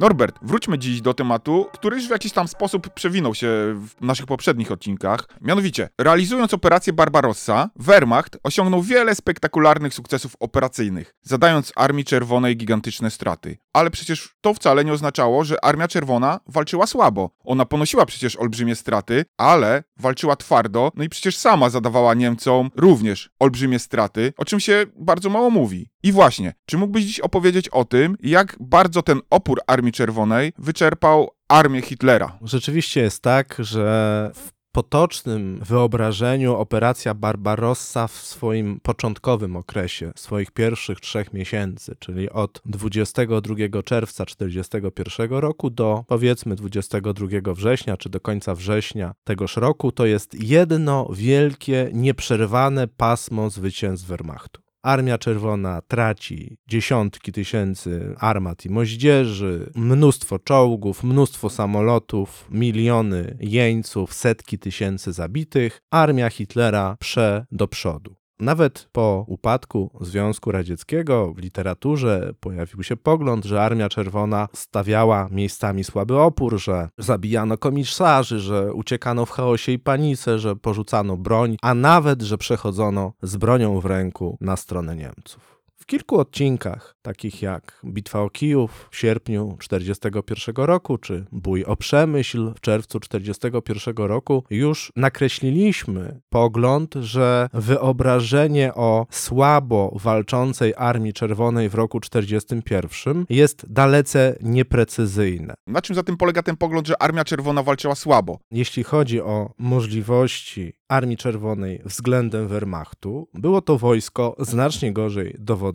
Norbert, wróćmy dziś do tematu, który już w jakiś tam sposób przewinął się w naszych poprzednich odcinkach. Mianowicie, realizując operację Barbarossa, Wehrmacht osiągnął wiele spektakularnych sukcesów operacyjnych, zadając Armii Czerwonej gigantyczne straty. Ale przecież to wcale nie oznaczało, że Armia Czerwona walczyła słabo. Ona ponosiła przecież olbrzymie straty, ale walczyła twardo, no i przecież sama zadawała Niemcom również olbrzymie straty, o czym się bardzo mało mówi. I właśnie, czy mógłbyś dziś opowiedzieć o tym, jak bardzo ten opór Armii Czerwonej wyczerpał armię Hitlera? Rzeczywiście jest tak, że w potocznym wyobrażeniu operacja Barbarossa w swoim początkowym okresie, swoich pierwszych trzech miesięcy, czyli od 22 czerwca 1941 roku do powiedzmy 22 września, czy do końca września tegoż roku, to jest jedno wielkie, nieprzerwane pasmo zwycięstw Wehrmachtu. Armia Czerwona traci dziesiątki tysięcy armat i moździerzy, mnóstwo czołgów, mnóstwo samolotów, miliony jeńców, setki tysięcy zabitych. Armia Hitlera prze do przodu. Nawet po upadku Związku Radzieckiego w literaturze pojawił się pogląd, że Armia Czerwona stawiała miejscami słaby opór, że zabijano komisarzy, że uciekano w chaosie i panice, że porzucano broń, a nawet, że przechodzono z bronią w ręku na stronę Niemców kilku odcinkach, takich jak Bitwa o Kijów w sierpniu 1941 roku, czy Bój o Przemyśl w czerwcu 1941 roku, już nakreśliliśmy pogląd, że wyobrażenie o słabo walczącej Armii Czerwonej w roku 1941 jest dalece nieprecyzyjne. Na czym zatem polega ten pogląd, że Armia Czerwona walczyła słabo? Jeśli chodzi o możliwości Armii Czerwonej względem Wehrmachtu, było to wojsko znacznie gorzej dowodzone,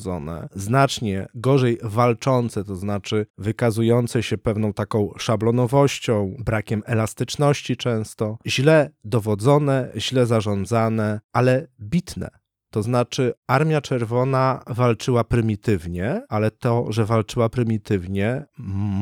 znacznie gorzej walczące, to znaczy wykazujące się pewną taką szablonowością, brakiem elastyczności często, źle dowodzone, źle zarządzane, ale bitne. To znaczy, Armia Czerwona walczyła prymitywnie, ale to, że walczyła prymitywnie,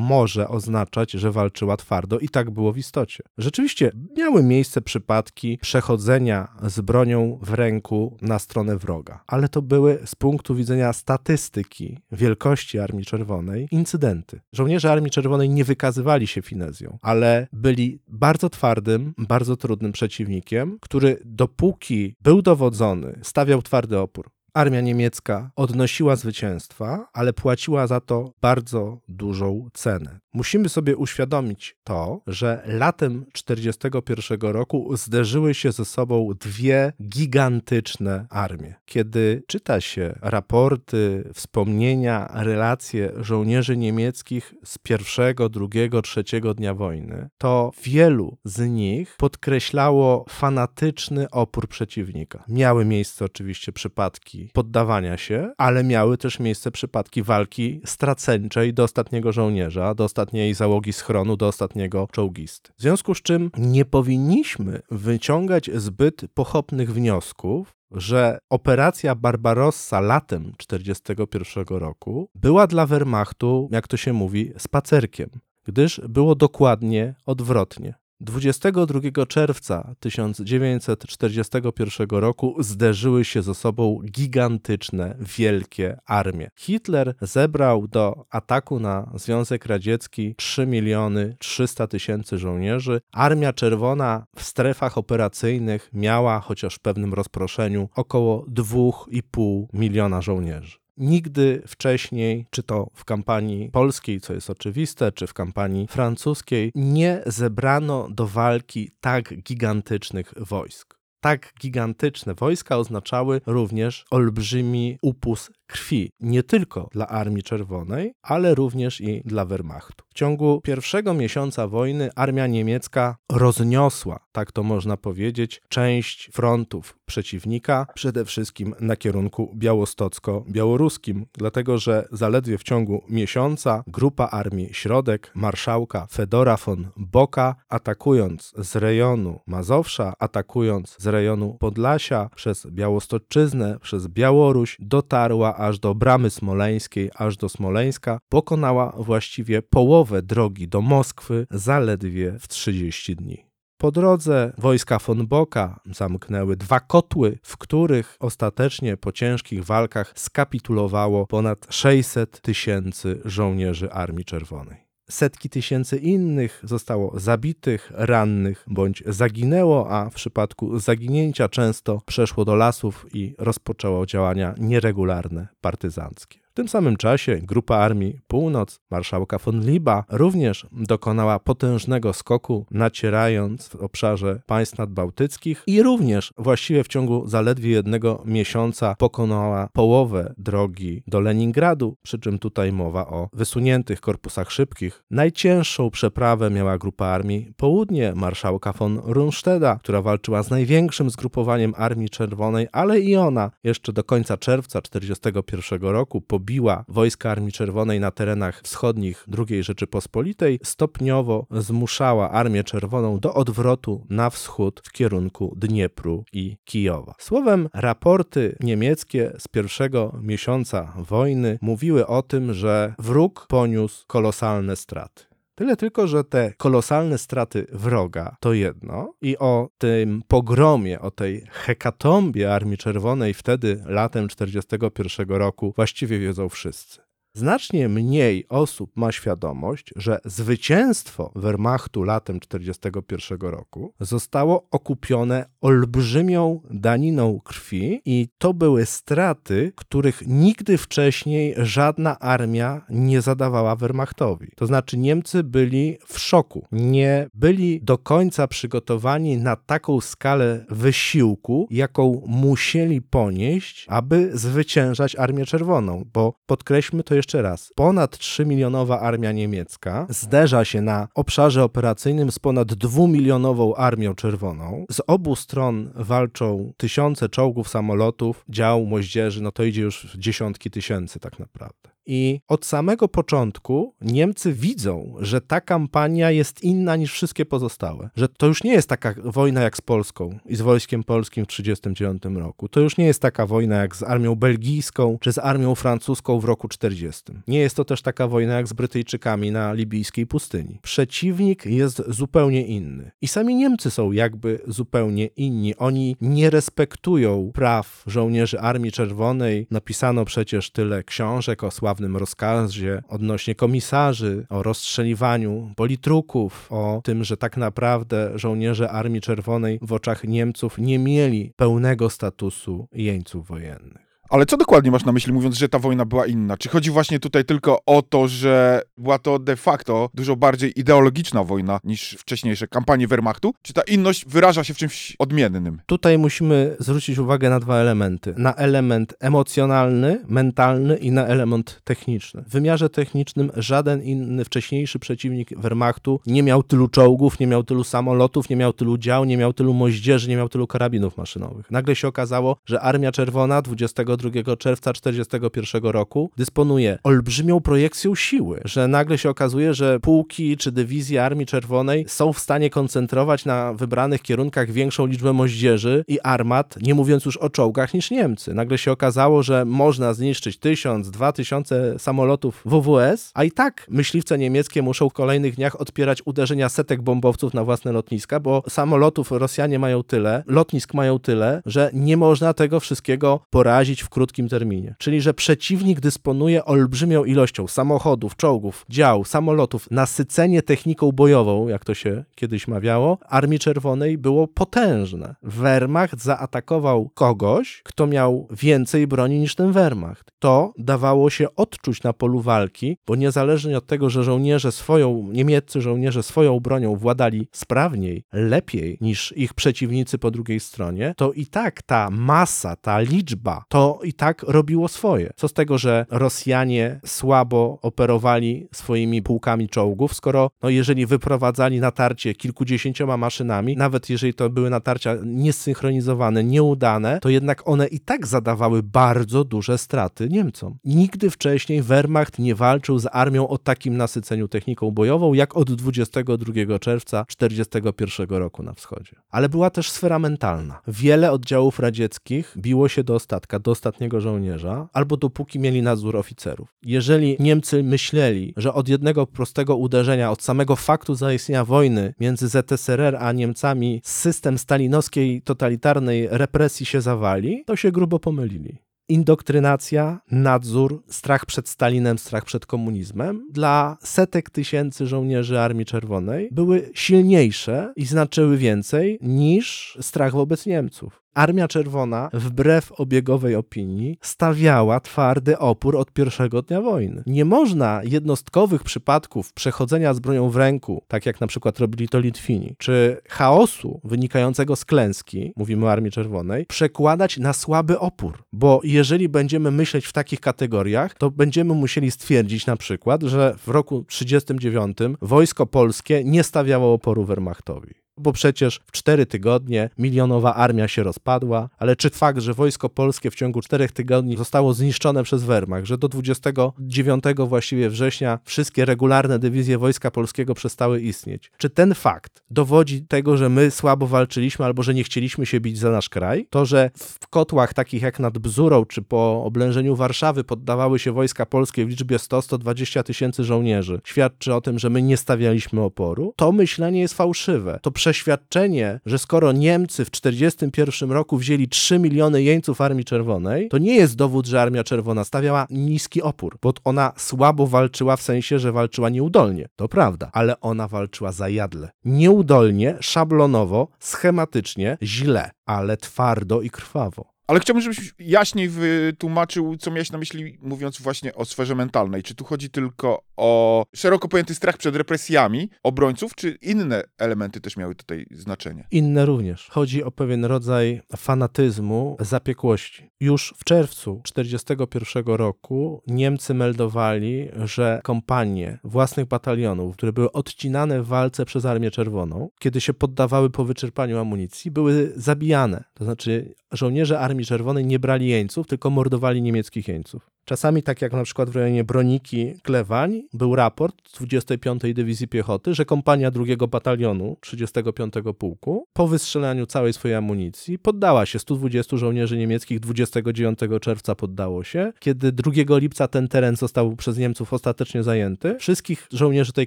może oznaczać, że walczyła twardo, i tak było w istocie. Rzeczywiście miały miejsce przypadki przechodzenia z bronią w ręku na stronę wroga, ale to były z punktu widzenia statystyki wielkości Armii Czerwonej incydenty. Żołnierze Armii Czerwonej nie wykazywali się finezją, ale byli bardzo twardym, bardzo trudnym przeciwnikiem, który dopóki był dowodzony, stawiał twardy opór. Armia niemiecka odnosiła zwycięstwa, ale płaciła za to bardzo dużą cenę. Musimy sobie uświadomić to, że latem 1941 roku zderzyły się ze sobą dwie gigantyczne armie. Kiedy czyta się raporty, wspomnienia, relacje żołnierzy niemieckich z pierwszego, drugiego, trzeciego dnia wojny, to wielu z nich podkreślało fanatyczny opór przeciwnika. Miały miejsce oczywiście przypadki poddawania się, ale miały też miejsce przypadki walki straceńczej do ostatniego żołnierza, do ostatniej załogi schronu, do ostatniego czołgisty. W związku z czym nie powinniśmy wyciągać zbyt pochopnych wniosków, że operacja Barbarossa latem 1941 roku była dla Wehrmachtu, jak to się mówi, spacerkiem, gdyż było dokładnie odwrotnie. 22 czerwca 1941 roku zderzyły się ze sobą gigantyczne, wielkie armie. Hitler zebrał do ataku na Związek Radziecki 3 miliony 300 tysięcy żołnierzy. Armia Czerwona w strefach operacyjnych miała, chociaż w pewnym rozproszeniu, około 2,5 miliona żołnierzy. Nigdy wcześniej, czy to w kampanii polskiej, co jest oczywiste, czy w kampanii francuskiej, nie zebrano do walki tak gigantycznych wojsk. Tak gigantyczne wojska oznaczały również olbrzymi upust krwi nie tylko dla Armii Czerwonej, ale również i dla Wehrmachtu. W ciągu pierwszego miesiąca wojny armia niemiecka rozniosła, tak to można powiedzieć, część frontów przeciwnika, przede wszystkim na kierunku białostocko-białoruskim, dlatego że zaledwie w ciągu miesiąca grupa armii Środek marszałka Fedora von Boka, atakując z rejonu Mazowsza, atakując z rejonu Podlasia przez Białostoczyznę, przez Białoruś, dotarła aż do Bramy Smoleńskiej, aż do Smoleńska, pokonała właściwie połowę drogi do Moskwy zaledwie w 30 dni. Po drodze wojska von Boka zamknęły dwa kotły, w których ostatecznie po ciężkich walkach skapitulowało ponad 600 tysięcy żołnierzy Armii Czerwonej. Setki tysięcy innych zostało zabitych, rannych bądź zaginęło, a w przypadku zaginięcia często przeszło do lasów i rozpoczęło działania nieregularne, partyzanckie. W tym samym czasie grupa Armii Północ marszałka von Liba również dokonała potężnego skoku, nacierając w obszarze państw nadbałtyckich i również właściwie w ciągu zaledwie jednego miesiąca pokonała połowę drogi do Leningradu, przy czym tutaj mowa o wysuniętych korpusach szybkich. Najcięższą przeprawę miała grupa Armii Południe marszałka von Rundstedta, która walczyła z największym zgrupowaniem Armii Czerwonej, ale i ona jeszcze do końca czerwca 1941 roku pobiła wojska Armii Czerwonej na terenach wschodnich II Rzeczypospolitej, stopniowo zmuszała Armię Czerwoną do odwrotu na wschód w kierunku Dniepru i Kijowa. Słowem, raporty niemieckie z pierwszego miesiąca wojny mówiły o tym, że wróg poniósł kolosalne straty. Tyle tylko, że te kolosalne straty wroga to jedno i o tym pogromie, o tej hekatombie Armii Czerwonej wtedy latem 1941 roku właściwie wiedzą wszyscy. Znacznie mniej osób ma świadomość, że zwycięstwo Wehrmachtu latem 1941 roku zostało okupione olbrzymią daniną krwi i to były straty, których nigdy wcześniej żadna armia nie zadawała Wehrmachtowi. To znaczy Niemcy byli w szoku. Nie byli do końca przygotowani na taką skalę wysiłku, jaką musieli ponieść, aby zwyciężać Armię Czerwoną, bo podkreślmy to jeszcze jeszcze raz, ponad 3-milionowa armia niemiecka zderza się na obszarze operacyjnym z ponad 2-milionową armią czerwoną. Z obu stron walczą tysiące czołgów, samolotów, dział, moździerzy, no to idzie już w dziesiątki tysięcy tak naprawdę. I od samego początku Niemcy widzą, że ta kampania jest inna niż wszystkie pozostałe. Że to już nie jest taka wojna jak z Polską i z wojskiem polskim w 1939 roku. To już nie jest taka wojna jak z armią belgijską czy z armią francuską w roku 40. Nie jest to też taka wojna jak z Brytyjczykami na libijskiej pustyni. Przeciwnik jest zupełnie inny. I sami Niemcy są jakby zupełnie inni. Oni nie respektują praw żołnierzy Armii Czerwonej. Napisano przecież tyle książek o sławnych dawnym rozkazie odnośnie komisarzy, o rozstrzeliwaniu politruków, o tym, że tak naprawdę żołnierze Armii Czerwonej w oczach Niemców nie mieli pełnego statusu jeńców wojennych. Ale co dokładnie masz na myśli, mówiąc, że ta wojna była inna? Czy chodzi właśnie tutaj tylko o to, że była to de facto dużo bardziej ideologiczna wojna niż wcześniejsze kampanie Wehrmachtu? Czy ta inność wyraża się w czymś odmiennym? Tutaj musimy zwrócić uwagę na dwa elementy. Na element emocjonalny, mentalny i na element techniczny. W wymiarze technicznym żaden inny wcześniejszy przeciwnik Wehrmachtu nie miał tylu czołgów, nie miał tylu samolotów, nie miał tylu dział, nie miał tylu moździerzy, nie miał tylu karabinów maszynowych. Nagle się okazało, że Armia Czerwona 22 2 czerwca 1941 roku dysponuje olbrzymią projekcją siły, że nagle się okazuje, że pułki czy dywizje Armii Czerwonej są w stanie koncentrować na wybranych kierunkach większą liczbę moździerzy i armat, nie mówiąc już o czołgach, niż Niemcy. Nagle się okazało, że można zniszczyć tysiąc, dwa tysiące samolotów WWS, a i tak myśliwce niemieckie muszą w kolejnych dniach odpierać uderzenia setek bombowców na własne lotniska, bo samolotów Rosjanie mają tyle, lotnisk mają tyle, że nie można tego wszystkiego porazić w krótkim terminie. Czyli, że przeciwnik dysponuje olbrzymią ilością samochodów, czołgów, dział, samolotów. Nasycenie techniką bojową, jak to się kiedyś mawiało, Armii Czerwonej było potężne. Wehrmacht zaatakował kogoś, kto miał więcej broni niż ten Wehrmacht. To dawało się odczuć na polu walki, bo niezależnie od tego, że żołnierze swoją, niemieccy żołnierze swoją bronią władali sprawniej, lepiej niż ich przeciwnicy po drugiej stronie, to i tak ta masa, ta liczba, to i tak robiło swoje. Co z tego, że Rosjanie słabo operowali swoimi pułkami czołgów, skoro no jeżeli wyprowadzali natarcie kilkudziesięcioma maszynami, nawet jeżeli to były natarcia niesynchronizowane, nieudane, to jednak one i tak zadawały bardzo duże straty Niemcom. Nigdy wcześniej Wehrmacht nie walczył z armią o takim nasyceniu techniką bojową, jak od 22 czerwca 1941 roku na wschodzie. Ale była też sfera mentalna. Wiele oddziałów radzieckich biło się do ostatka, do ostatniego żołnierza, albo dopóki mieli nadzór oficerów. Jeżeli Niemcy myśleli, że od jednego prostego uderzenia, od samego faktu zaistnienia wojny między ZSRR a Niemcami system stalinowskiej totalitarnej represji się zawali, to się grubo pomylili indoktrynacja, nadzór, strach przed Stalinem, strach przed komunizmem dla setek tysięcy żołnierzy Armii Czerwonej były silniejsze i znaczyły więcej niż strach wobec Niemców. Armia Czerwona, wbrew obiegowej opinii, stawiała twardy opór od pierwszego dnia wojny. Nie można jednostkowych przypadków przechodzenia z bronią w ręku, tak jak na przykład robili to Litwini, czy chaosu wynikającego z klęski, mówimy o Armii Czerwonej, przekładać na słaby opór. Bo jeżeli będziemy myśleć w takich kategoriach, to będziemy musieli stwierdzić na przykład, że w roku 1939 wojsko polskie nie stawiało oporu Wehrmachtowi bo przecież w cztery tygodnie milionowa armia się rozpadła, ale czy fakt, że wojsko polskie w ciągu czterech tygodni zostało zniszczone przez Wehrmacht, że do 29 właściwie września wszystkie regularne dywizje wojska polskiego przestały istnieć, czy ten fakt dowodzi tego, że my słabo walczyliśmy albo że nie chcieliśmy się bić za nasz kraj? To, że w kotłach takich jak nad Bzurą czy po oblężeniu Warszawy poddawały się wojska polskie w liczbie 100-120 tysięcy żołnierzy, świadczy o tym, że my nie stawialiśmy oporu? To myślenie jest fałszywe. To przeświadczenie, że skoro Niemcy w 1941 roku wzięli 3 miliony jeńców Armii Czerwonej, to nie jest dowód, że Armia Czerwona stawiała niski opór, bo ona słabo walczyła w sensie, że walczyła nieudolnie. To prawda, ale ona walczyła zajadle. Nieudolnie, szablonowo, schematycznie, źle, ale twardo i krwawo. Ale chciałbym, żebyś jaśniej wytłumaczył, co miałeś na myśli, mówiąc właśnie o sferze mentalnej. Czy tu chodzi tylko o szeroko pojęty strach przed represjami obrońców, czy inne elementy też miały tutaj znaczenie? Inne również. Chodzi o pewien rodzaj fanatyzmu, zapiekłości. Już w czerwcu 1941 roku Niemcy meldowali, że kompanie własnych batalionów, które były odcinane w walce przez Armię Czerwoną, kiedy się poddawały po wyczerpaniu amunicji, były zabijane. To znaczy żołnierze Armii Czerwonej nie brali jeńców, tylko mordowali niemieckich jeńców. Czasami, tak jak na przykład w rejonie Broniki Klewań, był raport 25. Dywizji Piechoty, że kompania drugiego batalionu 35. Pułku po wystrzelaniu całej swojej amunicji poddała się. 120 żołnierzy niemieckich 29 czerwca poddało się. Kiedy 2 lipca ten teren został przez Niemców ostatecznie zajęty, wszystkich żołnierzy tej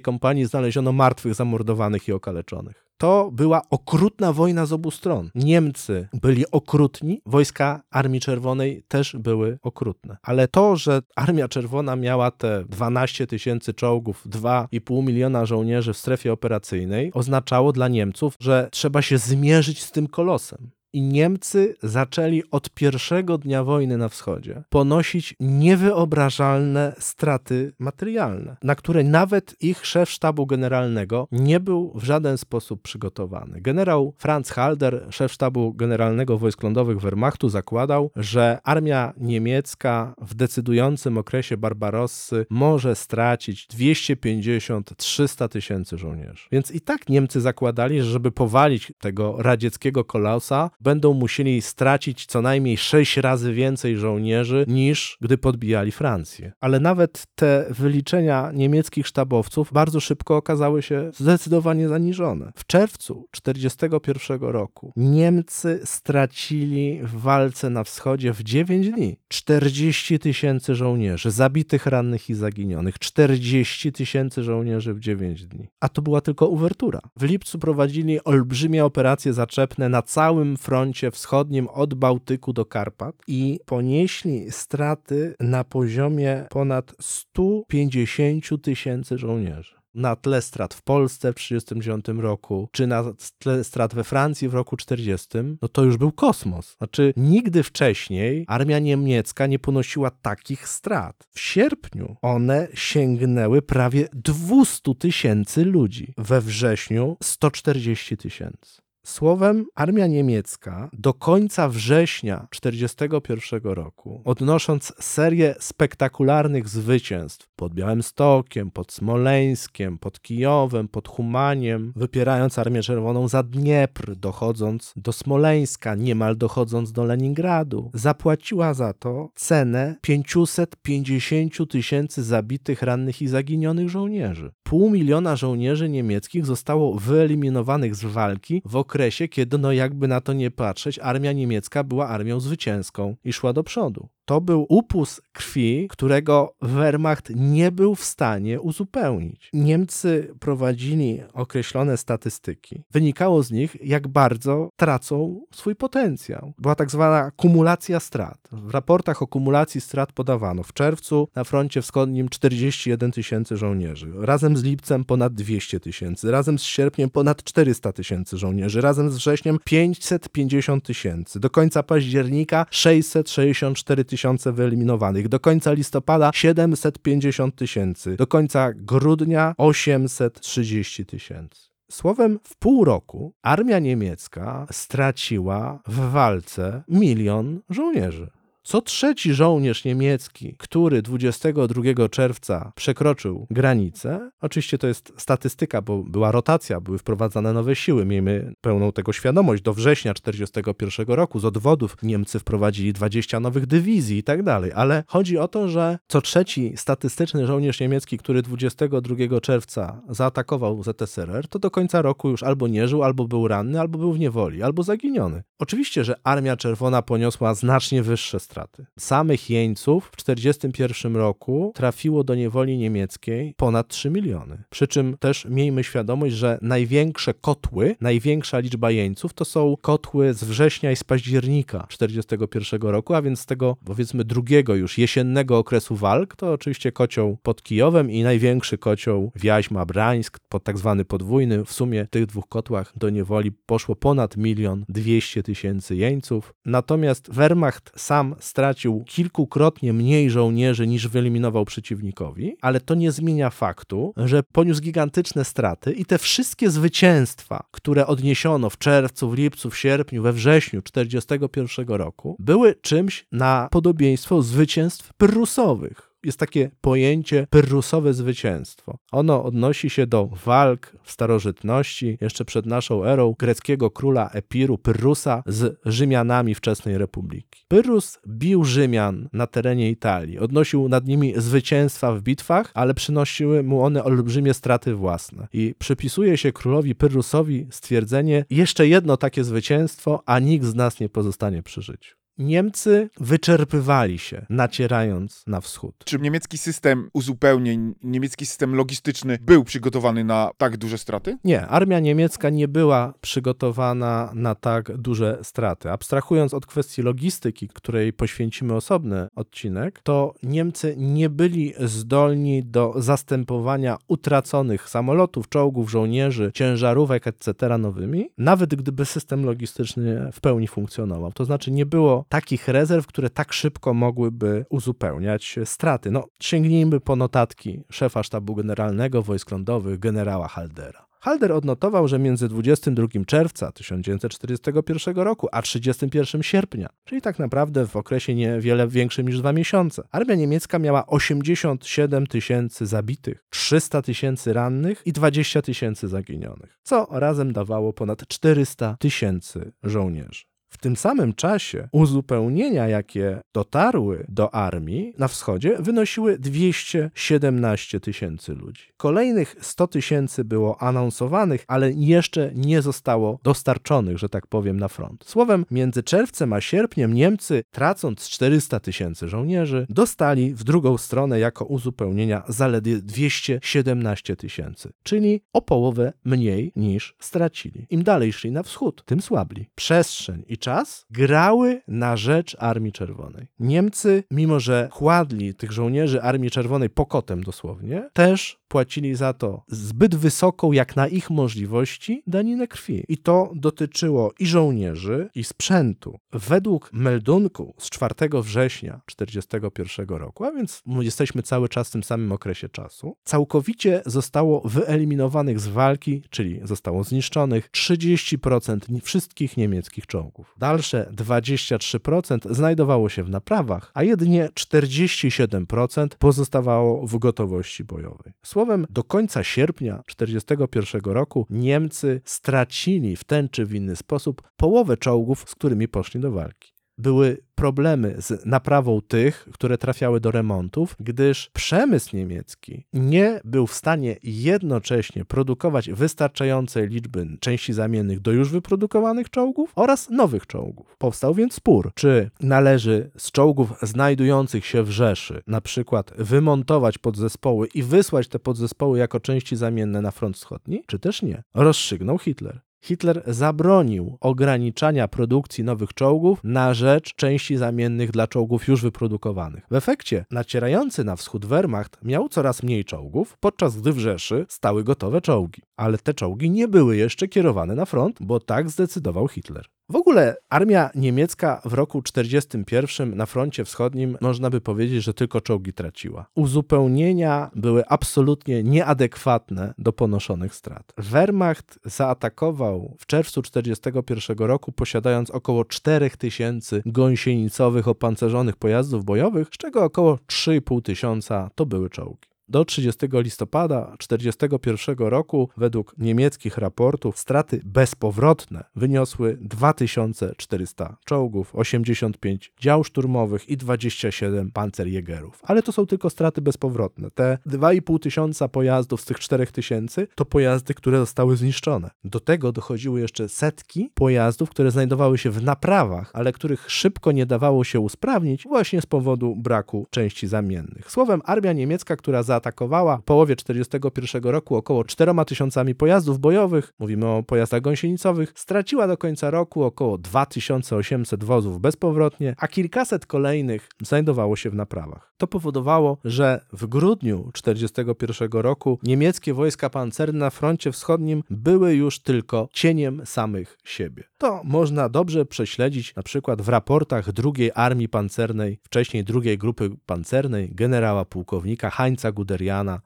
kompanii znaleziono martwych, zamordowanych i okaleczonych. To była okrutna wojna z obu stron. Niemcy byli okrutni, wojska Armii Czerwonej też były okrutne. Ale to, że Armia Czerwona miała te 12 tysięcy czołgów, 2,5 miliona żołnierzy w strefie operacyjnej, oznaczało dla Niemców, że trzeba się zmierzyć z tym kolosem. I Niemcy zaczęli od pierwszego dnia wojny na wschodzie ponosić niewyobrażalne straty materialne, na które nawet ich szef sztabu generalnego nie był w żaden sposób przygotowany. Generał Franz Halder, szef sztabu generalnego wojsk lądowych Wehrmachtu, zakładał, że armia niemiecka w decydującym okresie Barbarossy może stracić 250-300 tysięcy żołnierzy. Więc i tak Niemcy zakładali, że żeby powalić tego radzieckiego kolosa, będą musieli stracić co najmniej sześć razy więcej żołnierzy niż gdy podbijali Francję. Ale nawet te wyliczenia niemieckich sztabowców bardzo szybko okazały się zdecydowanie zaniżone. W czerwcu 1941 roku Niemcy stracili w walce na wschodzie w 9 dni 40 tysięcy żołnierzy, zabitych, rannych i zaginionych. 40 tysięcy żołnierzy w 9 dni. A to była tylko uwertura. W lipcu prowadzili olbrzymie operacje zaczepne na całym froncie wschodnim od Bałtyku do Karpat i ponieśli straty na poziomie ponad 150 tysięcy żołnierzy na tle strat w Polsce w 1939 roku, czy na tle strat we Francji w roku 40, no to już był kosmos. Znaczy, nigdy wcześniej armia niemiecka nie ponosiła takich strat. W sierpniu one sięgnęły prawie 200 tysięcy ludzi, we wrześniu 140 tysięcy. Słowem, armia niemiecka do końca września 1941 roku, odnosząc serię spektakularnych zwycięstw pod Białymstokiem, pod Smoleńskiem, pod Kijowem, pod Humaniem, wypierając Armię Czerwoną za Dniepr, dochodząc do Smoleńska, niemal dochodząc do Leningradu, zapłaciła za to cenę 550 tysięcy zabitych, rannych i zaginionych żołnierzy. Pół miliona żołnierzy niemieckich zostało wyeliminowanych z walki w okresie, kiedy, no jakby na to nie patrzeć, armia niemiecka była armią zwycięską i szła do przodu. To był upus krwi, którego Wehrmacht nie był w stanie uzupełnić. Niemcy prowadzili określone statystyki. Wynikało z nich, jak bardzo tracą swój potencjał. Była tak zwana kumulacja strat. W raportach o kumulacji strat podawano w czerwcu na froncie wschodnim 41 tysięcy żołnierzy, razem z lipcem ponad 200 tysięcy, razem z sierpniem ponad 400 tysięcy żołnierzy, razem z wrześniem 550 tysięcy, do końca października 664 tysiące wyeliminowanych, do końca listopada 750 tysięcy, do końca grudnia 830 tysięcy. Słowem, w pół roku armia niemiecka straciła w walce milion żołnierzy. Co trzeci żołnierz niemiecki, który 22 czerwca przekroczył granicę, oczywiście to jest statystyka, bo była rotacja, były wprowadzane nowe siły, miejmy pełną tego świadomość. Do września 1941 roku z odwodów Niemcy wprowadzili 20 nowych dywizji i tak dalej, ale chodzi o to, że co trzeci statystyczny żołnierz niemiecki, który 22 czerwca zaatakował ZSRR, to do końca roku już albo nie żył, albo był ranny, albo był w niewoli, albo zaginiony. Oczywiście, że Armia Czerwona poniosła znacznie wyższe straty. Samych jeńców w 1941 roku trafiło do niewoli niemieckiej ponad 3 miliony. Przy czym też miejmy świadomość, że największe kotły, największa liczba jeńców to są kotły z września i z października 1941 roku, a więc z tego powiedzmy drugiego już jesiennego okresu walk, to oczywiście kocioł pod Kijowem i największy kocioł Wiaźma Brańsk, pod tak zwany podwójny. W sumie w tych dwóch kotłach do niewoli poszło ponad milion dwieście tysięcy jeńców. Natomiast Wehrmacht sam stracił kilkukrotnie mniej żołnierzy niż wyeliminował przeciwnikowi, ale to nie zmienia faktu, że poniósł gigantyczne straty i te wszystkie zwycięstwa, które odniesiono w czerwcu, w lipcu, w sierpniu, we wrześniu 1941 roku, były czymś na podobieństwo zwycięstw prusowych jest takie pojęcie pyrrusowe zwycięstwo. Ono odnosi się do walk w starożytności, jeszcze przed naszą erą, greckiego króla Epiru, Pyrrusa, z Rzymianami wczesnej republiki. Pyrrus bił Rzymian na terenie Italii, odnosił nad nimi zwycięstwa w bitwach, ale przynosiły mu one olbrzymie straty własne. I przypisuje się królowi Pyrrusowi stwierdzenie, jeszcze jedno takie zwycięstwo, a nikt z nas nie pozostanie przy życiu. Niemcy wyczerpywali się, nacierając na wschód. Czy niemiecki system uzupełnień, niemiecki system logistyczny był przygotowany na tak duże straty? Nie, armia niemiecka nie była przygotowana na tak duże straty. Abstrahując od kwestii logistyki, której poświęcimy osobny odcinek, to Niemcy nie byli zdolni do zastępowania utraconych samolotów, czołgów, żołnierzy, ciężarówek, etc. nowymi, nawet gdyby system logistyczny w pełni funkcjonował. To znaczy nie było takich rezerw, które tak szybko mogłyby uzupełniać straty. No, sięgnijmy po notatki szefa sztabu generalnego wojsk lądowych, generała Haldera. Halder odnotował, że między 22 czerwca 1941 roku a 31 sierpnia, czyli tak naprawdę w okresie niewiele większym niż dwa miesiące, armia niemiecka miała 87 tysięcy zabitych, 300 tysięcy rannych i 20 tysięcy zaginionych, co razem dawało ponad 400 tysięcy żołnierzy. W tym samym czasie uzupełnienia, jakie dotarły do armii na wschodzie, wynosiły 217 tysięcy ludzi. Kolejnych 100 tysięcy było anonsowanych, ale jeszcze nie zostało dostarczonych, że tak powiem, na front. Słowem, między czerwcem a sierpniem Niemcy, tracąc 400 tysięcy żołnierzy, dostali w drugą stronę jako uzupełnienia zaledwie 217 tysięcy, czyli o połowę mniej niż stracili. Im dalej szli na wschód, tym słabli. Przestrzeń i czas grały na rzecz Armii Czerwonej. Niemcy, mimo że kładli tych żołnierzy Armii Czerwonej pokotem dosłownie, też płacili za to zbyt wysoką, jak na ich możliwości, daninę krwi. I to dotyczyło i żołnierzy, i sprzętu. Według meldunku z 4 września 1941 roku, a więc jesteśmy cały czas w tym samym okresie czasu, całkowicie zostało wyeliminowanych z walki, czyli zostało zniszczonych 30% wszystkich niemieckich czołgów. Dalsze 23% znajdowało się w naprawach, a jedynie 47% pozostawało w gotowości bojowej. Słowem, do końca sierpnia 1941 roku Niemcy stracili w ten czy w inny sposób połowę czołgów, z którymi poszli do walki były problemy z naprawą tych, które trafiały do remontów, gdyż przemysł niemiecki nie był w stanie jednocześnie produkować wystarczającej liczby części zamiennych do już wyprodukowanych czołgów oraz nowych czołgów. Powstał więc spór, czy należy z czołgów znajdujących się w Rzeszy na przykład wymontować podzespoły i wysłać te podzespoły jako części zamienne na front wschodni, czy też nie. Rozstrzygnął Hitler. Hitler zabronił ograniczania produkcji nowych czołgów na rzecz części zamiennych dla czołgów już wyprodukowanych. W efekcie nacierający na wschód Wehrmacht miał coraz mniej czołgów, podczas gdy w Rzeszy stały gotowe czołgi. Ale te czołgi nie były jeszcze kierowane na front, bo tak zdecydował Hitler. W ogóle armia niemiecka w roku 1941 na froncie wschodnim można by powiedzieć, że tylko czołgi traciła. Uzupełnienia były absolutnie nieadekwatne do ponoszonych strat. Wehrmacht zaatakował w czerwcu 1941 roku posiadając około 4000 gąsienicowych opancerzonych pojazdów bojowych, z czego około 3,5 tysiąca to były czołgi. Do 30 listopada 1941 roku, według niemieckich raportów, straty bezpowrotne wyniosły 2400 czołgów, 85 dział szturmowych i 27 pancerjägerów. Ale to są tylko straty bezpowrotne. Te 2,5 tysiąca pojazdów z tych 4000 to pojazdy, które zostały zniszczone. Do tego dochodziły jeszcze setki pojazdów, które znajdowały się w naprawach, ale których szybko nie dawało się usprawnić właśnie z powodu braku części zamiennych. Słowem, armia niemiecka, która za zaatakowała w połowie 1941 roku około 4 tysiącami pojazdów bojowych, mówimy o pojazdach gąsienicowych, straciła do końca roku około 2800 wozów bezpowrotnie, a kilkaset kolejnych znajdowało się w naprawach. To powodowało, że w grudniu 1941 roku niemieckie wojska pancerne na froncie wschodnim były już tylko cieniem samych siebie. To można dobrze prześledzić na przykład w raportach II Armii Pancernej, wcześniej II Grupy Pancernej generała pułkownika Heinza Guderiana.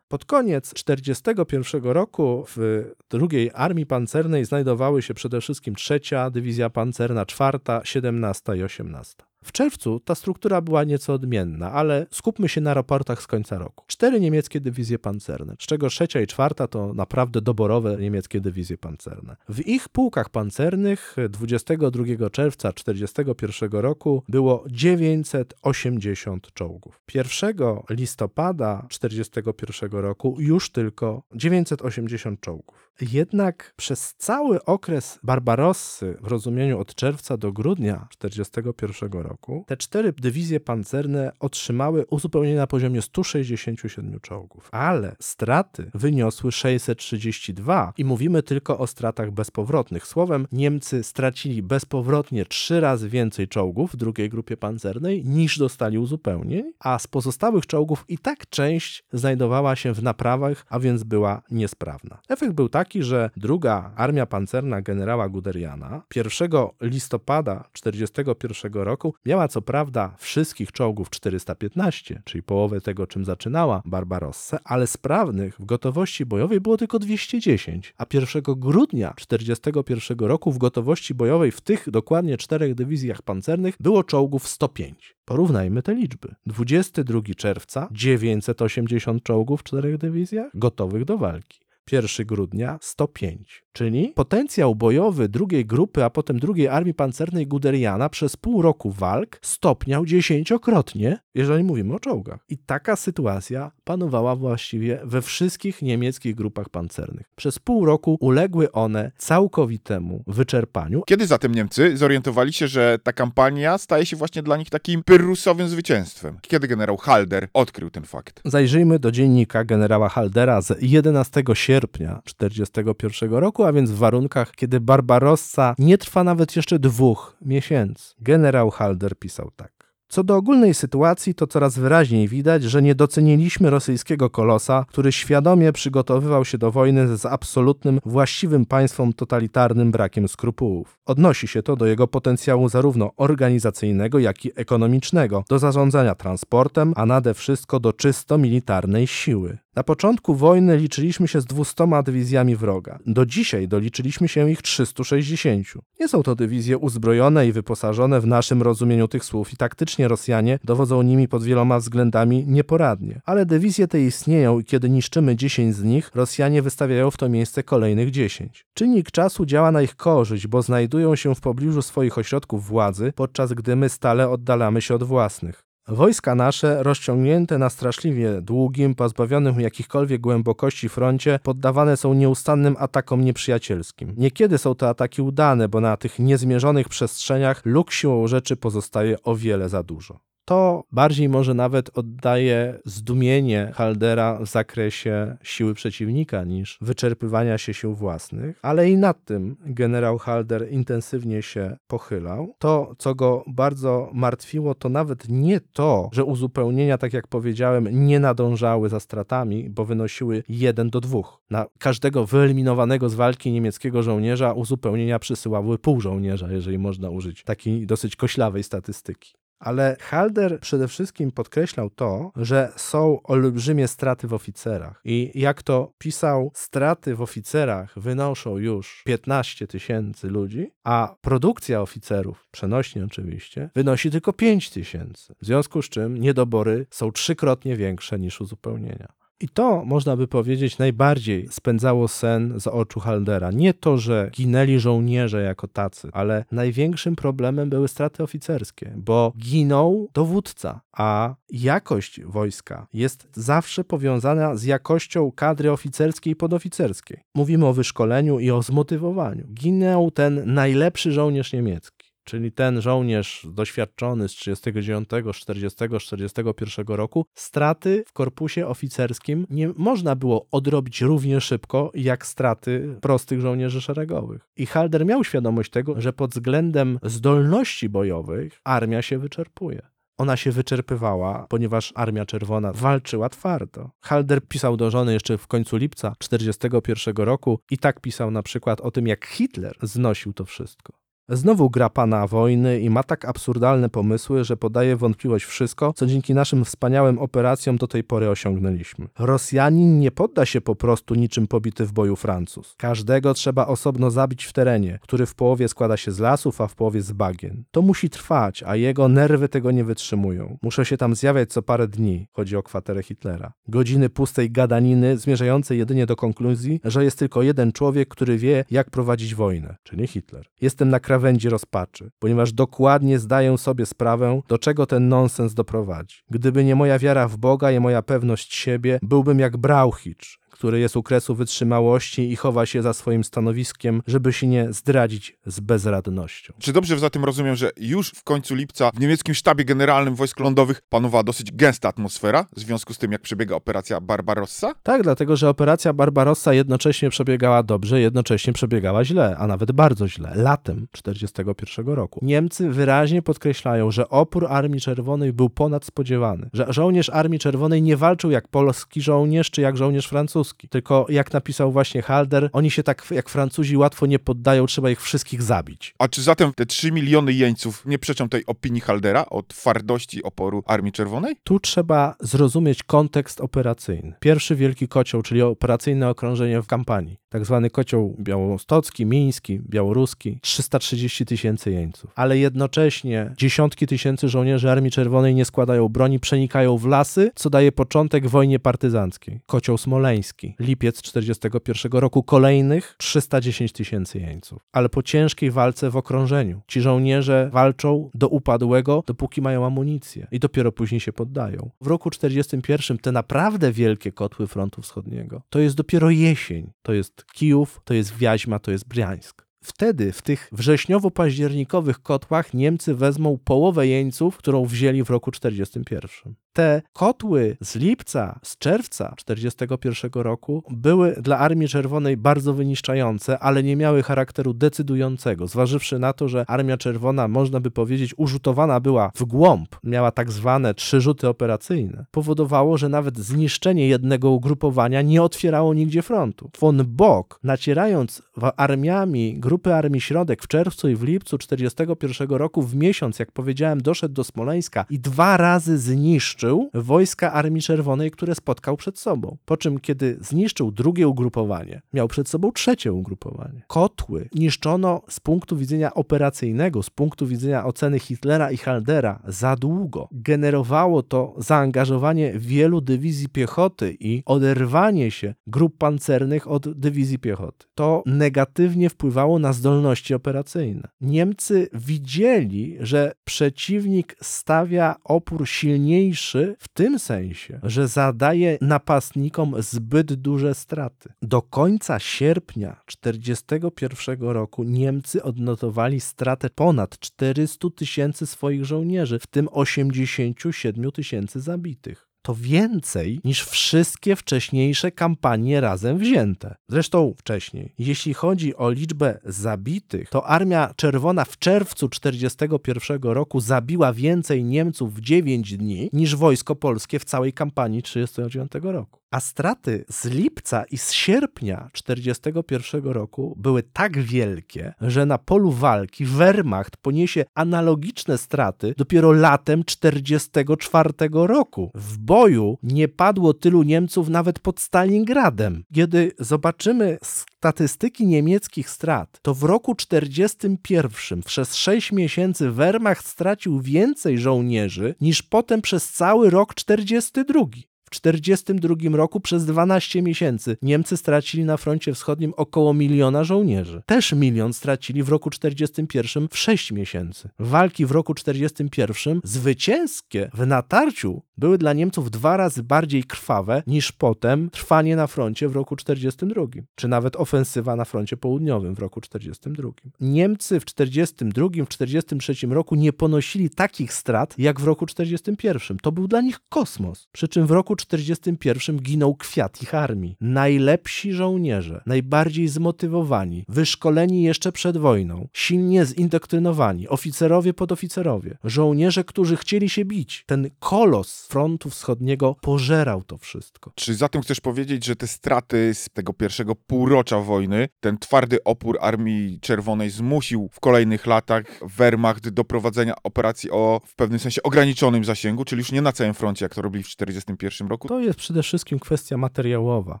Pod koniec 1941 roku w II Armii Pancernej znajdowały się przede wszystkim trzecia Dywizja Pancerna, czwarta, 17 i 18. W czerwcu ta struktura była nieco odmienna, ale skupmy się na raportach z końca roku. Cztery niemieckie dywizje pancerne, z czego trzecia i czwarta to naprawdę doborowe niemieckie dywizje pancerne. W ich pułkach pancernych 22 czerwca 1941 roku było 980 czołgów. 1 listopada 1941 roku już tylko 980 czołgów. Jednak przez cały okres Barbarossy w rozumieniu od czerwca do grudnia 1941 roku te cztery dywizje pancerne otrzymały uzupełnienie na poziomie 167 czołgów, ale straty wyniosły 632 i mówimy tylko o stratach bezpowrotnych. Słowem, Niemcy stracili bezpowrotnie trzy razy więcej czołgów w drugiej grupie pancernej niż dostali uzupełnień, a z pozostałych czołgów i tak część znajdowała się w naprawach, a więc była niesprawna. Efekt był taki, taki, że druga armia pancerna generała Guderiana 1 listopada 1941 roku miała co prawda wszystkich czołgów 415, czyli połowę tego, czym zaczynała Barbarossa, ale sprawnych w gotowości bojowej było tylko 210, a 1 grudnia 1941 roku w gotowości bojowej w tych dokładnie czterech dywizjach pancernych było czołgów 105. Porównajmy te liczby. 22 czerwca 980 czołgów w czterech dywizjach gotowych do walki. 1 grudnia 105 czyli potencjał bojowy drugiej grupy, a potem drugiej armii pancernej Guderiana przez pół roku walk stopniał dziesięciokrotnie, jeżeli mówimy o czołgach. I taka sytuacja panowała właściwie we wszystkich niemieckich grupach pancernych. Przez pół roku uległy one całkowitemu wyczerpaniu. Kiedy zatem Niemcy zorientowali się, że ta kampania staje się właśnie dla nich takim pyrrusowym zwycięstwem? Kiedy generał Halder odkrył ten fakt? Zajrzyjmy do dziennika generała Haldera z 11 sierpnia sierpnia 1941 roku, a więc w warunkach, kiedy Barbarossa nie trwa nawet jeszcze dwóch miesięcy. Generał Halder pisał tak. Co do ogólnej sytuacji, to coraz wyraźniej widać, że nie doceniliśmy rosyjskiego kolosa, który świadomie przygotowywał się do wojny z absolutnym, właściwym państwom totalitarnym brakiem skrupułów. Odnosi się to do jego potencjału zarówno organizacyjnego, jak i ekonomicznego, do zarządzania transportem, a nade wszystko do czysto militarnej siły. Na początku wojny liczyliśmy się z 200 dywizjami wroga. Do dzisiaj doliczyliśmy się ich 360. Nie są to dywizje uzbrojone i wyposażone w naszym rozumieniu tych słów i taktycznie Rosjanie dowodzą nimi pod wieloma względami nieporadnie. Ale dywizje te istnieją i kiedy niszczymy 10 z nich, Rosjanie wystawiają w to miejsce kolejnych 10. Czynnik czasu działa na ich korzyść, bo znajdują się w pobliżu swoich ośrodków władzy, podczas gdy my stale oddalamy się od własnych. Wojska nasze, rozciągnięte na straszliwie długim, pozbawionym jakichkolwiek głębokości froncie, poddawane są nieustannym atakom nieprzyjacielskim. Niekiedy są to ataki udane, bo na tych niezmierzonych przestrzeniach luk siłą rzeczy pozostaje o wiele za dużo. To bardziej może nawet oddaje zdumienie Haldera w zakresie siły przeciwnika niż wyczerpywania się sił własnych, ale i nad tym generał Halder intensywnie się pochylał. To, co go bardzo martwiło, to nawet nie to, że uzupełnienia, tak jak powiedziałem, nie nadążały za stratami, bo wynosiły jeden do dwóch. Na każdego wyeliminowanego z walki niemieckiego żołnierza uzupełnienia przysyłały pół żołnierza, jeżeli można użyć takiej dosyć koślawej statystyki. Ale Halder przede wszystkim podkreślał to, że są olbrzymie straty w oficerach. I jak to pisał, straty w oficerach wynoszą już 15 tysięcy ludzi, a produkcja oficerów, przenośnie oczywiście, wynosi tylko 5 tysięcy. W związku z czym niedobory są trzykrotnie większe niż uzupełnienia. I to, można by powiedzieć, najbardziej spędzało sen z oczu Haldera. Nie to, że ginęli żołnierze jako tacy, ale największym problemem były straty oficerskie, bo ginął dowódca, a jakość wojska jest zawsze powiązana z jakością kadry oficerskiej i podoficerskiej. Mówimy o wyszkoleniu i o zmotywowaniu. Ginął ten najlepszy żołnierz niemiecki czyli ten żołnierz doświadczony z 39, 40, 41 roku, straty w korpusie oficerskim nie można było odrobić równie szybko jak straty prostych żołnierzy szeregowych. I Halder miał świadomość tego, że pod względem zdolności bojowych armia się wyczerpuje ona się wyczerpywała, ponieważ Armia Czerwona walczyła twardo. Halder pisał do żony jeszcze w końcu lipca 1941 roku i tak pisał na przykład o tym, jak Hitler znosił to wszystko. Znowu gra pana wojny i ma tak absurdalne pomysły, że podaje wątpliwość wszystko, co dzięki naszym wspaniałym operacjom do tej pory osiągnęliśmy. Rosjanin nie podda się po prostu niczym pobity w boju Francuz. Każdego trzeba osobno zabić w terenie, który w połowie składa się z lasów, a w połowie z bagien. To musi trwać, a jego nerwy tego nie wytrzymują. Muszę się tam zjawiać co parę dni. Chodzi o kwaterę Hitlera. Godziny pustej gadaniny, zmierzającej jedynie do konkluzji, że jest tylko jeden człowiek, który wie, jak prowadzić wojnę, czyli Hitler. Jestem na krawędzi rozpaczy, ponieważ dokładnie zdaję sobie sprawę, do czego ten nonsens doprowadzi. Gdyby nie moja wiara w Boga i moja pewność siebie, byłbym jak Brauchicz, który jest u kresu wytrzymałości i chowa się za swoim stanowiskiem, żeby się nie zdradzić z bezradnością. Czy dobrze zatem rozumiem, że już w końcu lipca w niemieckim sztabie generalnym wojsk lądowych panowała dosyć gęsta atmosfera w związku z tym, jak przebiega operacja Barbarossa? Tak, dlatego że operacja Barbarossa jednocześnie przebiegała dobrze, jednocześnie przebiegała źle, a nawet bardzo źle, latem 1941 roku. Niemcy wyraźnie podkreślają, że opór Armii Czerwonej był ponad spodziewany, że żołnierz Armii Czerwonej nie walczył jak polski żołnierz czy jak żołnierz francuski, tylko jak napisał właśnie Halder, oni się tak jak Francuzi łatwo nie poddają, trzeba ich wszystkich zabić. A czy zatem te 3 miliony jeńców nie przeczą tej opinii Haldera o twardości oporu Armii Czerwonej? Tu trzeba zrozumieć kontekst operacyjny. Pierwszy wielki kocioł, czyli operacyjne okrążenie w kampanii tak zwany kocioł białostocki, miński, białoruski, 330 tysięcy jeńców. Ale jednocześnie dziesiątki tysięcy żołnierzy Armii Czerwonej nie składają broni, przenikają w lasy, co daje początek wojnie partyzanckiej. Kocioł smoleński, lipiec 41 roku, kolejnych 310 tysięcy jeńców. Ale po ciężkiej walce w okrążeniu. Ci żołnierze walczą do upadłego, dopóki mają amunicję i dopiero później się poddają. W roku 41 te naprawdę wielkie kotły frontu wschodniego to jest dopiero jesień. To jest Kijów, to jest Wiaźma, to jest Briańsk. wtedy w tych wrześniowo-październikowych kotłach Niemcy wezmą połowę jeńców, którą wzięli w roku 41. Te kotły z lipca, z czerwca 41 roku były dla Armii Czerwonej bardzo wyniszczające, ale nie miały charakteru decydującego, zważywszy na to, że Armia Czerwona, można by powiedzieć, urzutowana była w głąb, miała tak zwane trzy rzuty operacyjne, powodowało, że nawet zniszczenie jednego ugrupowania nie otwierało nigdzie frontu. Von Bock, nacierając armiami grupy Armii Środek w czerwcu i w lipcu 41 roku w miesiąc, jak powiedziałem, doszedł do Smoleńska i dwa razy zniszczył wojska Armii Czerwonej, które spotkał przed sobą. Po czym, kiedy zniszczył drugie ugrupowanie, miał przed sobą trzecie ugrupowanie. Kotły niszczono z punktu widzenia operacyjnego, z punktu widzenia oceny Hitlera i Haldera za długo. Generowało to zaangażowanie wielu dywizji piechoty i oderwanie się grup pancernych od dywizji piechoty. To negatywnie wpływało na zdolności operacyjne. Niemcy widzieli, że przeciwnik stawia opór silniejszy w tym sensie, że zadaje napastnikom zbyt duże straty. Do końca sierpnia 1941 roku Niemcy odnotowali stratę ponad 400 tysięcy swoich żołnierzy, w tym 87 tysięcy zabitych to więcej niż wszystkie wcześniejsze kampanie razem wzięte. Zresztą wcześniej. Jeśli chodzi o liczbę zabitych, to Armia Czerwona w czerwcu 1941 roku zabiła więcej Niemców w 9 dni niż wojsko polskie w całej kampanii 1939 roku a straty z lipca i z sierpnia 1941 roku były tak wielkie, że na polu walki Wehrmacht poniesie analogiczne straty dopiero latem 1944 roku. W boju nie padło tylu Niemców nawet pod Stalingradem. Kiedy zobaczymy statystyki niemieckich strat, to w roku 1941 przez 6 miesięcy Wehrmacht stracił więcej żołnierzy niż potem przez cały rok 1942. W 1942 roku przez 12 miesięcy Niemcy stracili na froncie wschodnim około miliona żołnierzy. Też milion stracili w roku 1941 w 6 miesięcy. Walki w roku 1941 zwycięskie w natarciu były dla Niemców dwa razy bardziej krwawe niż potem trwanie na froncie w roku 1942, czy nawet ofensywa na froncie południowym w roku 1942. Niemcy w 1942, w 1943 roku nie ponosili takich strat jak w roku 1941. To był dla nich kosmos. Przy czym w roku 1941 ginął kwiat ich armii. Najlepsi żołnierze, najbardziej zmotywowani, wyszkoleni jeszcze przed wojną, silnie zindoktrynowani, oficerowie, podoficerowie, żołnierze, którzy chcieli się bić. Ten kolos frontu wschodniego pożerał to wszystko. Czy zatem chcesz powiedzieć, że te straty z tego pierwszego półrocza wojny, ten twardy opór Armii Czerwonej zmusił w kolejnych latach Wehrmacht do prowadzenia operacji o w pewnym sensie ograniczonym zasięgu, czyli już nie na całym froncie, jak to robili w 1941 roku? To jest przede wszystkim kwestia materiałowa,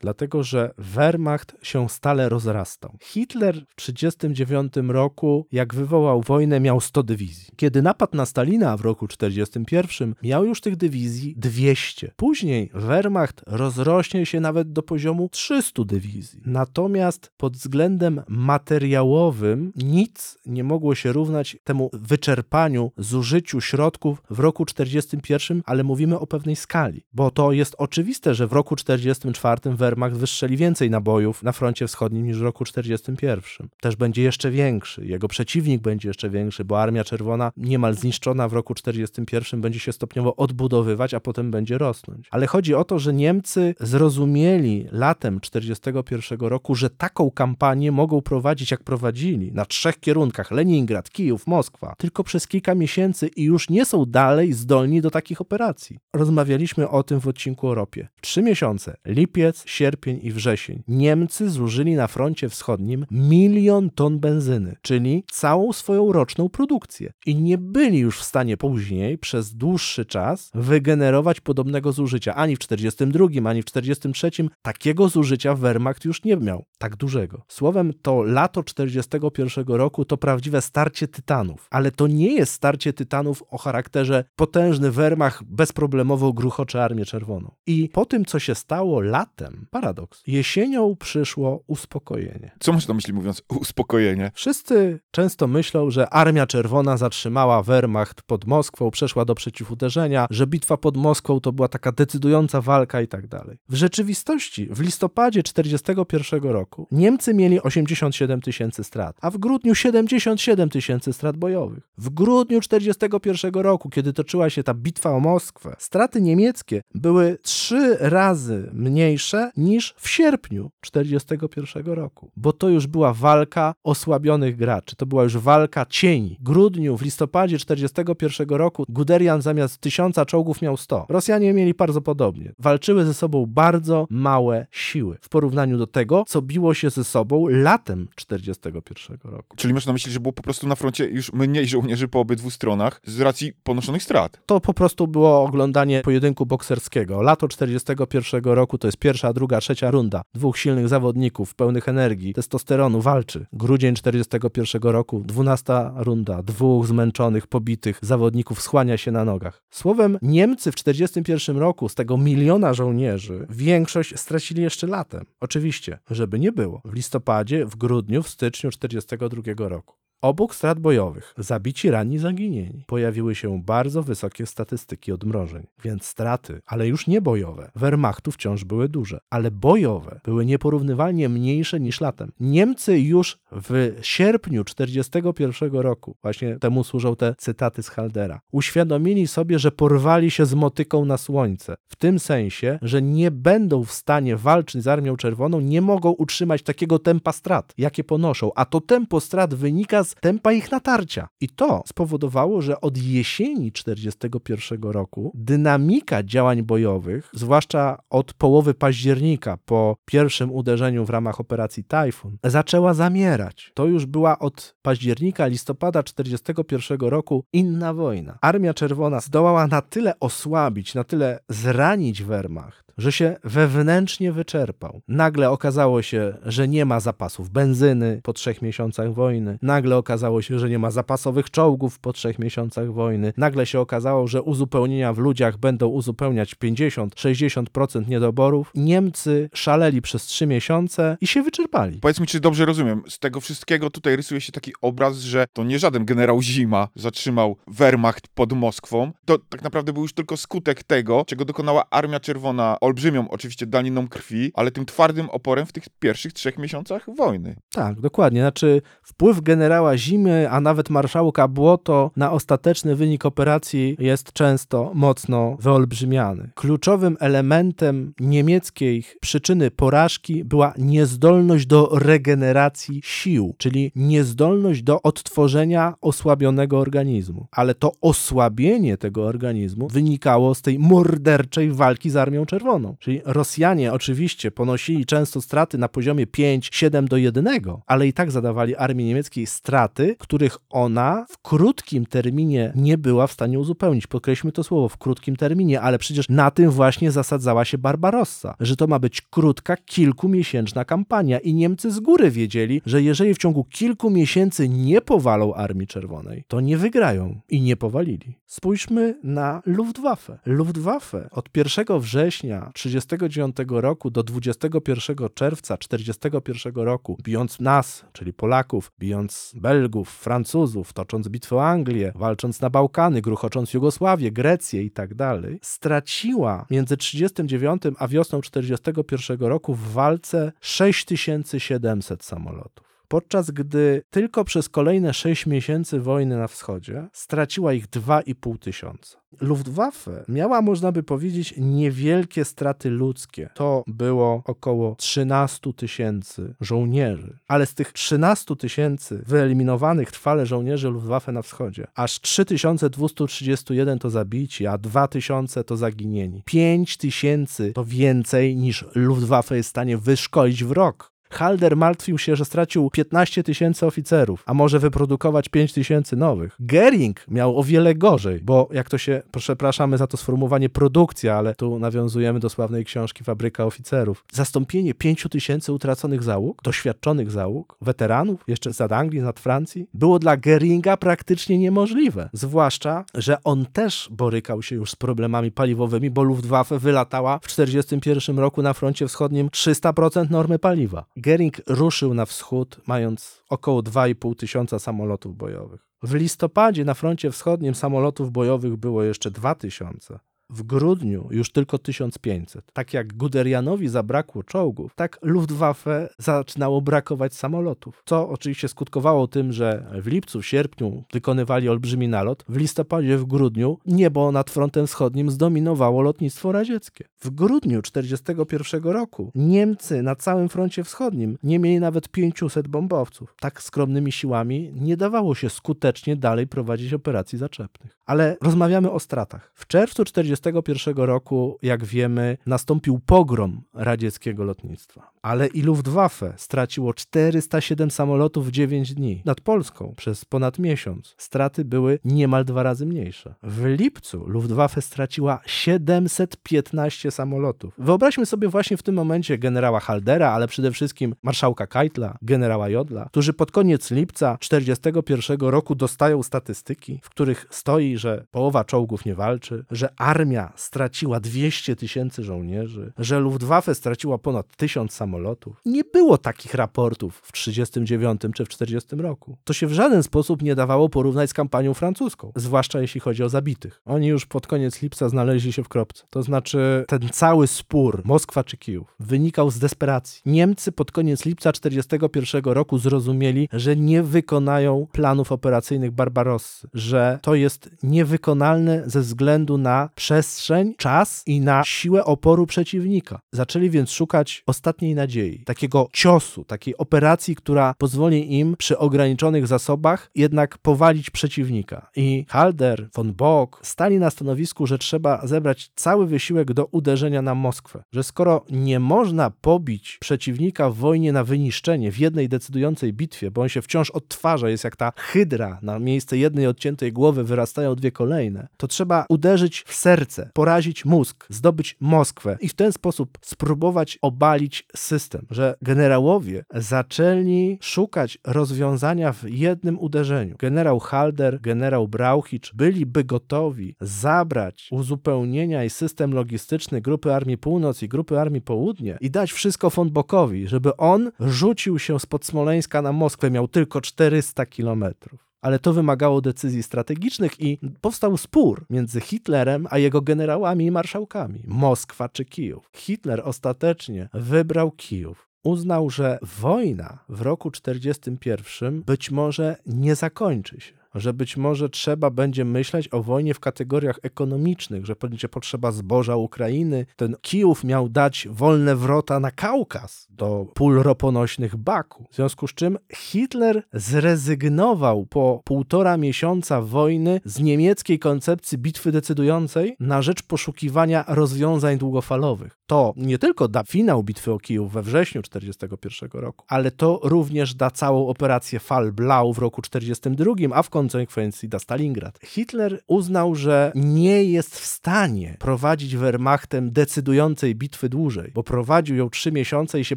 dlatego że Wehrmacht się stale rozrastał. Hitler w 1939 roku, jak wywołał wojnę, miał 100 dywizji. Kiedy napadł na Stalina w roku 1941, miał już tych dywizji 200. Później Wehrmacht rozrośnie się nawet do poziomu 300 dywizji. Natomiast pod względem materiałowym nic nie mogło się równać temu wyczerpaniu, zużyciu środków w roku 1941, ale mówimy o pewnej skali, bo to jest oczywiste, że w roku 1944 Wehrmacht wystrzeli więcej nabojów na froncie wschodnim niż w roku 1941. Też będzie jeszcze większy, jego przeciwnik będzie jeszcze większy, bo Armia Czerwona niemal zniszczona w roku 1941 będzie się stopniowo odbudowywać, a potem będzie rosnąć. Ale chodzi o to, że Niemcy zrozumieli latem 1941 roku, że taką kampanię mogą prowadzić jak prowadzili, na trzech kierunkach, Leningrad, Kijów, Moskwa, tylko przez kilka miesięcy i już nie są dalej zdolni do takich operacji. Rozmawialiśmy o tym w odcinku o ropie. Trzy miesiące, lipiec, sierpień i wrzesień, Niemcy zużyli na froncie wschodnim milion ton benzyny, czyli całą swoją roczną produkcję. I nie byli już w stanie później przez dłuższy czas wygenerować podobnego zużycia. Ani w 42, ani w 43 takiego zużycia Wehrmacht już nie miał, tak dużego. Słowem, to lato 41 roku to prawdziwe starcie tytanów. Ale to nie jest starcie tytanów o charakterze potężny Wehrmacht bezproblemowo gruchocze Armię Czerwoną Czerwoną. I po tym, co się stało latem, paradoks, jesienią przyszło uspokojenie. Co masz na myśli mówiąc uspokojenie? Wszyscy często myślą, że Armia Czerwona zatrzymała Wehrmacht pod Moskwą, przeszła do przeciwuderzenia, że bitwa pod Moskwą to była taka decydująca walka i tak dalej. W rzeczywistości w listopadzie 1941 roku Niemcy mieli 87 tysięcy strat, a w grudniu 77 tysięcy strat bojowych. W grudniu 1941 roku, kiedy toczyła się ta bitwa o Moskwę, straty niemieckie były trzy razy mniejsze niż w sierpniu 1941 roku, bo to już była walka osłabionych graczy, to była już walka cieni. W grudniu, w listopadzie 1941 roku Guderian zamiast tysiąca czołgów miał 100. Rosjanie mieli bardzo podobnie. Walczyły ze sobą bardzo małe siły w porównaniu do tego, co biło się ze sobą latem 1941 roku. Czyli masz na myśli, że było po prostu na froncie już mniej żołnierzy po obydwu stronach z racji ponoszonych strat. To po prostu było oglądanie pojedynku bokserskiego. Lato 41 roku to jest pierwsza, druga, trzecia runda. Dwóch silnych zawodników, pełnych energii, testosteronu walczy. Grudzień 41 roku, dwunasta runda. Dwóch zmęczonych, pobitych zawodników schłania się na nogach. Słowem, Niemcy w 41 roku z tego miliona żołnierzy większość stracili jeszcze latem. Oczywiście, żeby nie było. W listopadzie, w grudniu, w styczniu 42 roku. Obok strat bojowych, zabici, ranni, zaginieni, pojawiły się bardzo wysokie statystyki odmrożeń, więc straty, ale już nie bojowe, Wehrmachtu wciąż były duże, ale bojowe były nieporównywalnie mniejsze niż latem. Niemcy już w sierpniu 1941 roku, właśnie temu służą te cytaty z Haldera, uświadomili sobie, że porwali się z motyką na słońce, w tym sensie, że nie będą w stanie walczyć z Armią Czerwoną, nie mogą utrzymać takiego tempa strat, jakie ponoszą, a to tempo strat wynika z tempa ich natarcia. I to spowodowało, że od jesieni 1941 roku dynamika działań bojowych, zwłaszcza od połowy października po pierwszym uderzeniu w ramach operacji Tajfun, zaczęła zamierać. To już była od października, listopada 1941 roku inna wojna. Armia Czerwona zdołała na tyle osłabić, na tyle zranić Wehrmacht, że się wewnętrznie wyczerpał. Nagle okazało się, że nie ma zapasów benzyny po trzech miesiącach wojny. Nagle okazało się, że nie ma zapasowych czołgów po trzech miesiącach wojny. Nagle się okazało, że uzupełnienia w ludziach będą uzupełniać 50-60% niedoborów. Niemcy szaleli przez trzy miesiące i się wyczerpali. Powiedz mi, czy dobrze rozumiem, z tego wszystkiego tutaj rysuje się taki obraz, że to nie żaden generał Zima zatrzymał Wehrmacht pod Moskwą, to tak naprawdę był już tylko skutek tego, czego dokonała Armia Czerwona, olbrzymią oczywiście daniną krwi, ale tym twardym oporem w tych pierwszych trzech miesiącach wojny. Tak, dokładnie. Znaczy wpływ generała Zimy, a nawet marszałka Błoto na ostateczny wynik operacji jest często mocno wyolbrzymiany. Kluczowym elementem niemieckiej przyczyny porażki była niezdolność do regeneracji sił, czyli niezdolność do odtworzenia osłabionego organizmu. Ale to osłabienie tego organizmu wynikało z tej morderczej walki z Armią Czerwoną. Czyli Rosjanie oczywiście ponosili często straty na poziomie 5-7 do 1, ale i tak zadawali armii niemieckiej straty, których ona w krótkim terminie nie była w stanie uzupełnić. Podkreślmy to słowo w krótkim terminie, ale przecież na tym właśnie zasadzała się Barbarossa, że to ma być krótka, kilkumiesięczna kampania i Niemcy z góry wiedzieli, że jeżeli w ciągu kilku miesięcy nie powalą Armii Czerwonej, to nie wygrają i nie powalili. Spójrzmy na Luftwaffe. Luftwaffe od 1 września 1939 roku do 21 czerwca 1941 roku, bijąc nas, czyli Polaków, bijąc Belgów, Francuzów, tocząc bitwę o Anglię, walcząc na Bałkany, gruchocząc Jugosławię, Grecję i tak dalej, straciła między 39 a wiosną 1941 roku w walce 6700 samolotów podczas gdy tylko przez kolejne 6 miesięcy wojny na wschodzie straciła ich 2,5 tysiąca. Luftwaffe miała, można by powiedzieć, niewielkie straty ludzkie. To było około 13 tysięcy żołnierzy. Ale z tych 13 tysięcy wyeliminowanych trwale żołnierzy Luftwaffe na wschodzie, aż 3231 to zabici, a 2000 to zaginieni. 5 tysięcy to więcej niż Luftwaffe jest w stanie wyszkolić w rok. Halder martwił się, że stracił 15 tysięcy oficerów, a może wyprodukować 5 tysięcy nowych. Gering miał o wiele gorzej, bo jak to się, przepraszamy za to sformułowanie produkcja, ale tu nawiązujemy do sławnej książki Fabryka Oficerów. Zastąpienie 5 tysięcy utraconych załóg, doświadczonych załóg, weteranów, jeszcze z Anglii, nad Francji, było dla Geringa praktycznie niemożliwe. Zwłaszcza, że on też borykał się już z problemami paliwowymi, bo Luftwaffe wylatała w 1941 roku na froncie wschodnim 300% normy paliwa. Gering ruszył na wschód, mając około 2,5 tysiąca samolotów bojowych. W listopadzie na froncie wschodnim samolotów bojowych było jeszcze 2000. W grudniu już tylko 1500. Tak jak Guderianowi zabrakło czołgów, tak Luftwaffe zaczynało brakować samolotów. Co oczywiście skutkowało tym, że w lipcu, w sierpniu wykonywali olbrzymi nalot. W listopadzie, w grudniu niebo nad frontem wschodnim zdominowało lotnictwo radzieckie. W grudniu 1941 roku Niemcy na całym froncie wschodnim nie mieli nawet 500 bombowców. Tak skromnymi siłami nie dawało się skutecznie dalej prowadzić operacji zaczepnych. Ale rozmawiamy o stratach. W czerwcu 1941 roku, jak wiemy, nastąpił pogrom radzieckiego lotnictwa. Ale i Luftwaffe straciło 407 samolotów w 9 dni. Nad Polską przez ponad miesiąc straty były niemal dwa razy mniejsze. W lipcu Luftwaffe straciła 715 samolotów. Wyobraźmy sobie właśnie w tym momencie generała Haldera, ale przede wszystkim marszałka Keitla, generała Jodla, którzy pod koniec lipca 1941 roku dostają statystyki, w których stoi, że połowa czołgów nie walczy, że armia straciła 200 tysięcy żołnierzy, że Luftwaffe straciła ponad 1000 samolotów. Nie było takich raportów w 1939 czy w 1940 roku. To się w żaden sposób nie dawało porównać z kampanią francuską, zwłaszcza jeśli chodzi o zabitych. Oni już pod koniec lipca znaleźli się w kropce. To znaczy ten cały spór Moskwa czy Kijów wynikał z desperacji. Niemcy pod koniec lipca 1941 roku zrozumieli, że nie wykonają planów operacyjnych Barbarossy, że to jest niewykonalne ze względu na przestrzeń, czas i na siłę oporu przeciwnika. Zaczęli więc szukać ostatniej nadziei, takiego ciosu, takiej operacji, która pozwoli im przy ograniczonych zasobach jednak powalić przeciwnika. I Halder, von Bock stali na stanowisku, że trzeba zebrać cały wysiłek do uderzenia na Moskwę, że skoro nie można pobić przeciwnika w wojnie na wyniszczenie w jednej decydującej bitwie, bo on się wciąż odtwarza, jest jak ta hydra, na miejsce jednej odciętej głowy wyrastają dwie kolejne, to trzeba uderzyć w serce, porazić mózg, zdobyć Moskwę i w ten sposób spróbować obalić system, że generałowie zaczęli szukać rozwiązania w jednym uderzeniu. Generał Halder, generał Brauchicz byliby gotowi zabrać uzupełnienia i system logistyczny Grupy Armii Północ i Grupy Armii Południe i dać wszystko von Bockowi, żeby on rzucił się spod Smoleńska na Moskwę, miał tylko 400 kilometrów ale to wymagało decyzji strategicznych i powstał spór między Hitlerem a jego generałami i marszałkami Moskwa czy Kijów. Hitler ostatecznie wybrał Kijów. Uznał, że wojna w roku 1941 być może nie zakończy się że być może trzeba będzie myśleć o wojnie w kategoriach ekonomicznych, że będzie potrzeba zboża Ukrainy. Ten Kijów miał dać wolne wrota na Kaukaz do pól roponośnych Baku. W związku z czym Hitler zrezygnował po półtora miesiąca wojny z niemieckiej koncepcji bitwy decydującej na rzecz poszukiwania rozwiązań długofalowych. To nie tylko da finał bitwy o Kijów we wrześniu 1941 roku, ale to również da całą operację Fall Blau w roku 1942, a w konsekwencji da Stalingrad. Hitler uznał, że nie jest w stanie prowadzić Wehrmachtem decydującej bitwy dłużej, bo prowadził ją trzy miesiące i się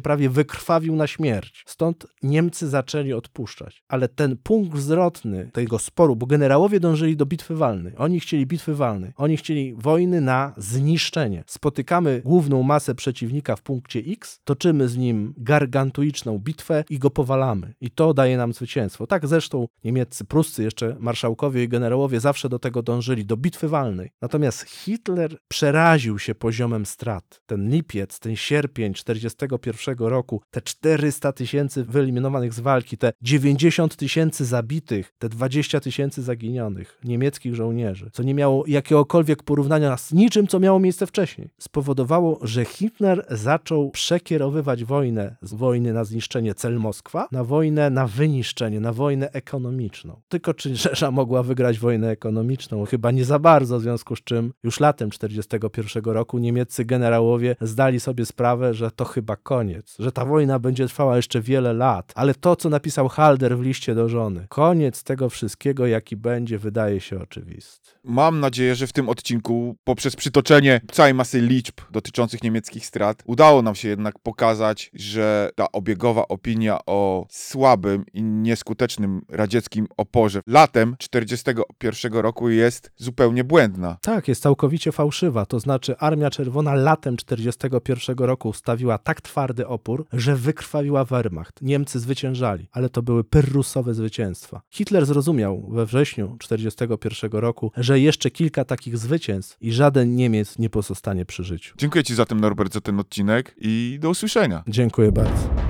prawie wykrwawił na śmierć. Stąd Niemcy zaczęli odpuszczać. Ale ten punkt zwrotny tego sporu, bo generałowie dążyli do bitwy walnej. Oni chcieli bitwy walnej. Oni chcieli wojny na zniszczenie. Spotykamy główną masę przeciwnika w punkcie X, toczymy z nim gargantuiczną bitwę i go powalamy. I to daje nam zwycięstwo. Tak zresztą niemieccy, pruscy, jeszcze marszałkowie i generałowie zawsze do tego dążyli, do bitwy walnej. Natomiast Hitler przeraził się poziomem strat. Ten lipiec, ten sierpień 41 roku, te 400 tysięcy wyeliminowanych z walki, te 90 tysięcy zabitych, te 20 tysięcy zaginionych niemieckich żołnierzy, co nie miało jakiegokolwiek porównania z niczym, co miało miejsce wcześniej, spowodowało, że Hitler zaczął przekierowywać wojnę z wojny na zniszczenie cel Moskwa na wojnę na wyniszczenie, na wojnę ekonomiczną. Tylko czy Rzesza mogła wygrać wojnę ekonomiczną? Chyba nie za bardzo, w związku z czym już latem 1941 roku niemieccy generałowie zdali sobie sprawę, że to chyba koniec, że ta wojna będzie trwała jeszcze wiele lat. Ale to, co napisał Halder w liście do żony, koniec tego wszystkiego, jaki będzie, wydaje się oczywisty. Mam nadzieję, że w tym odcinku, poprzez przytoczenie całej masy liczb dotyczących niemieckich strat, udało nam się jednak pokazać, że ta obiegowa opinia o słabym i nieskutecznym radzieckim oporze latem 1941 roku jest zupełnie błędna. Tak, jest całkowicie fałszywa. To znaczy, Armia Czerwona latem 1941 roku ustawiła tak twardy opór, że wykrwawiła Wehrmacht. Niemcy zwyciężali, ale to były pyrrusowe zwycięstwa. Hitler zrozumiał we wrześniu 1941 roku, że jeszcze kilka takich zwycięstw i żaden Niemiec nie pozostanie przy życiu. Dziękuję Ci zatem, Norbert, za ten odcinek i do usłyszenia. Dziękuję bardzo.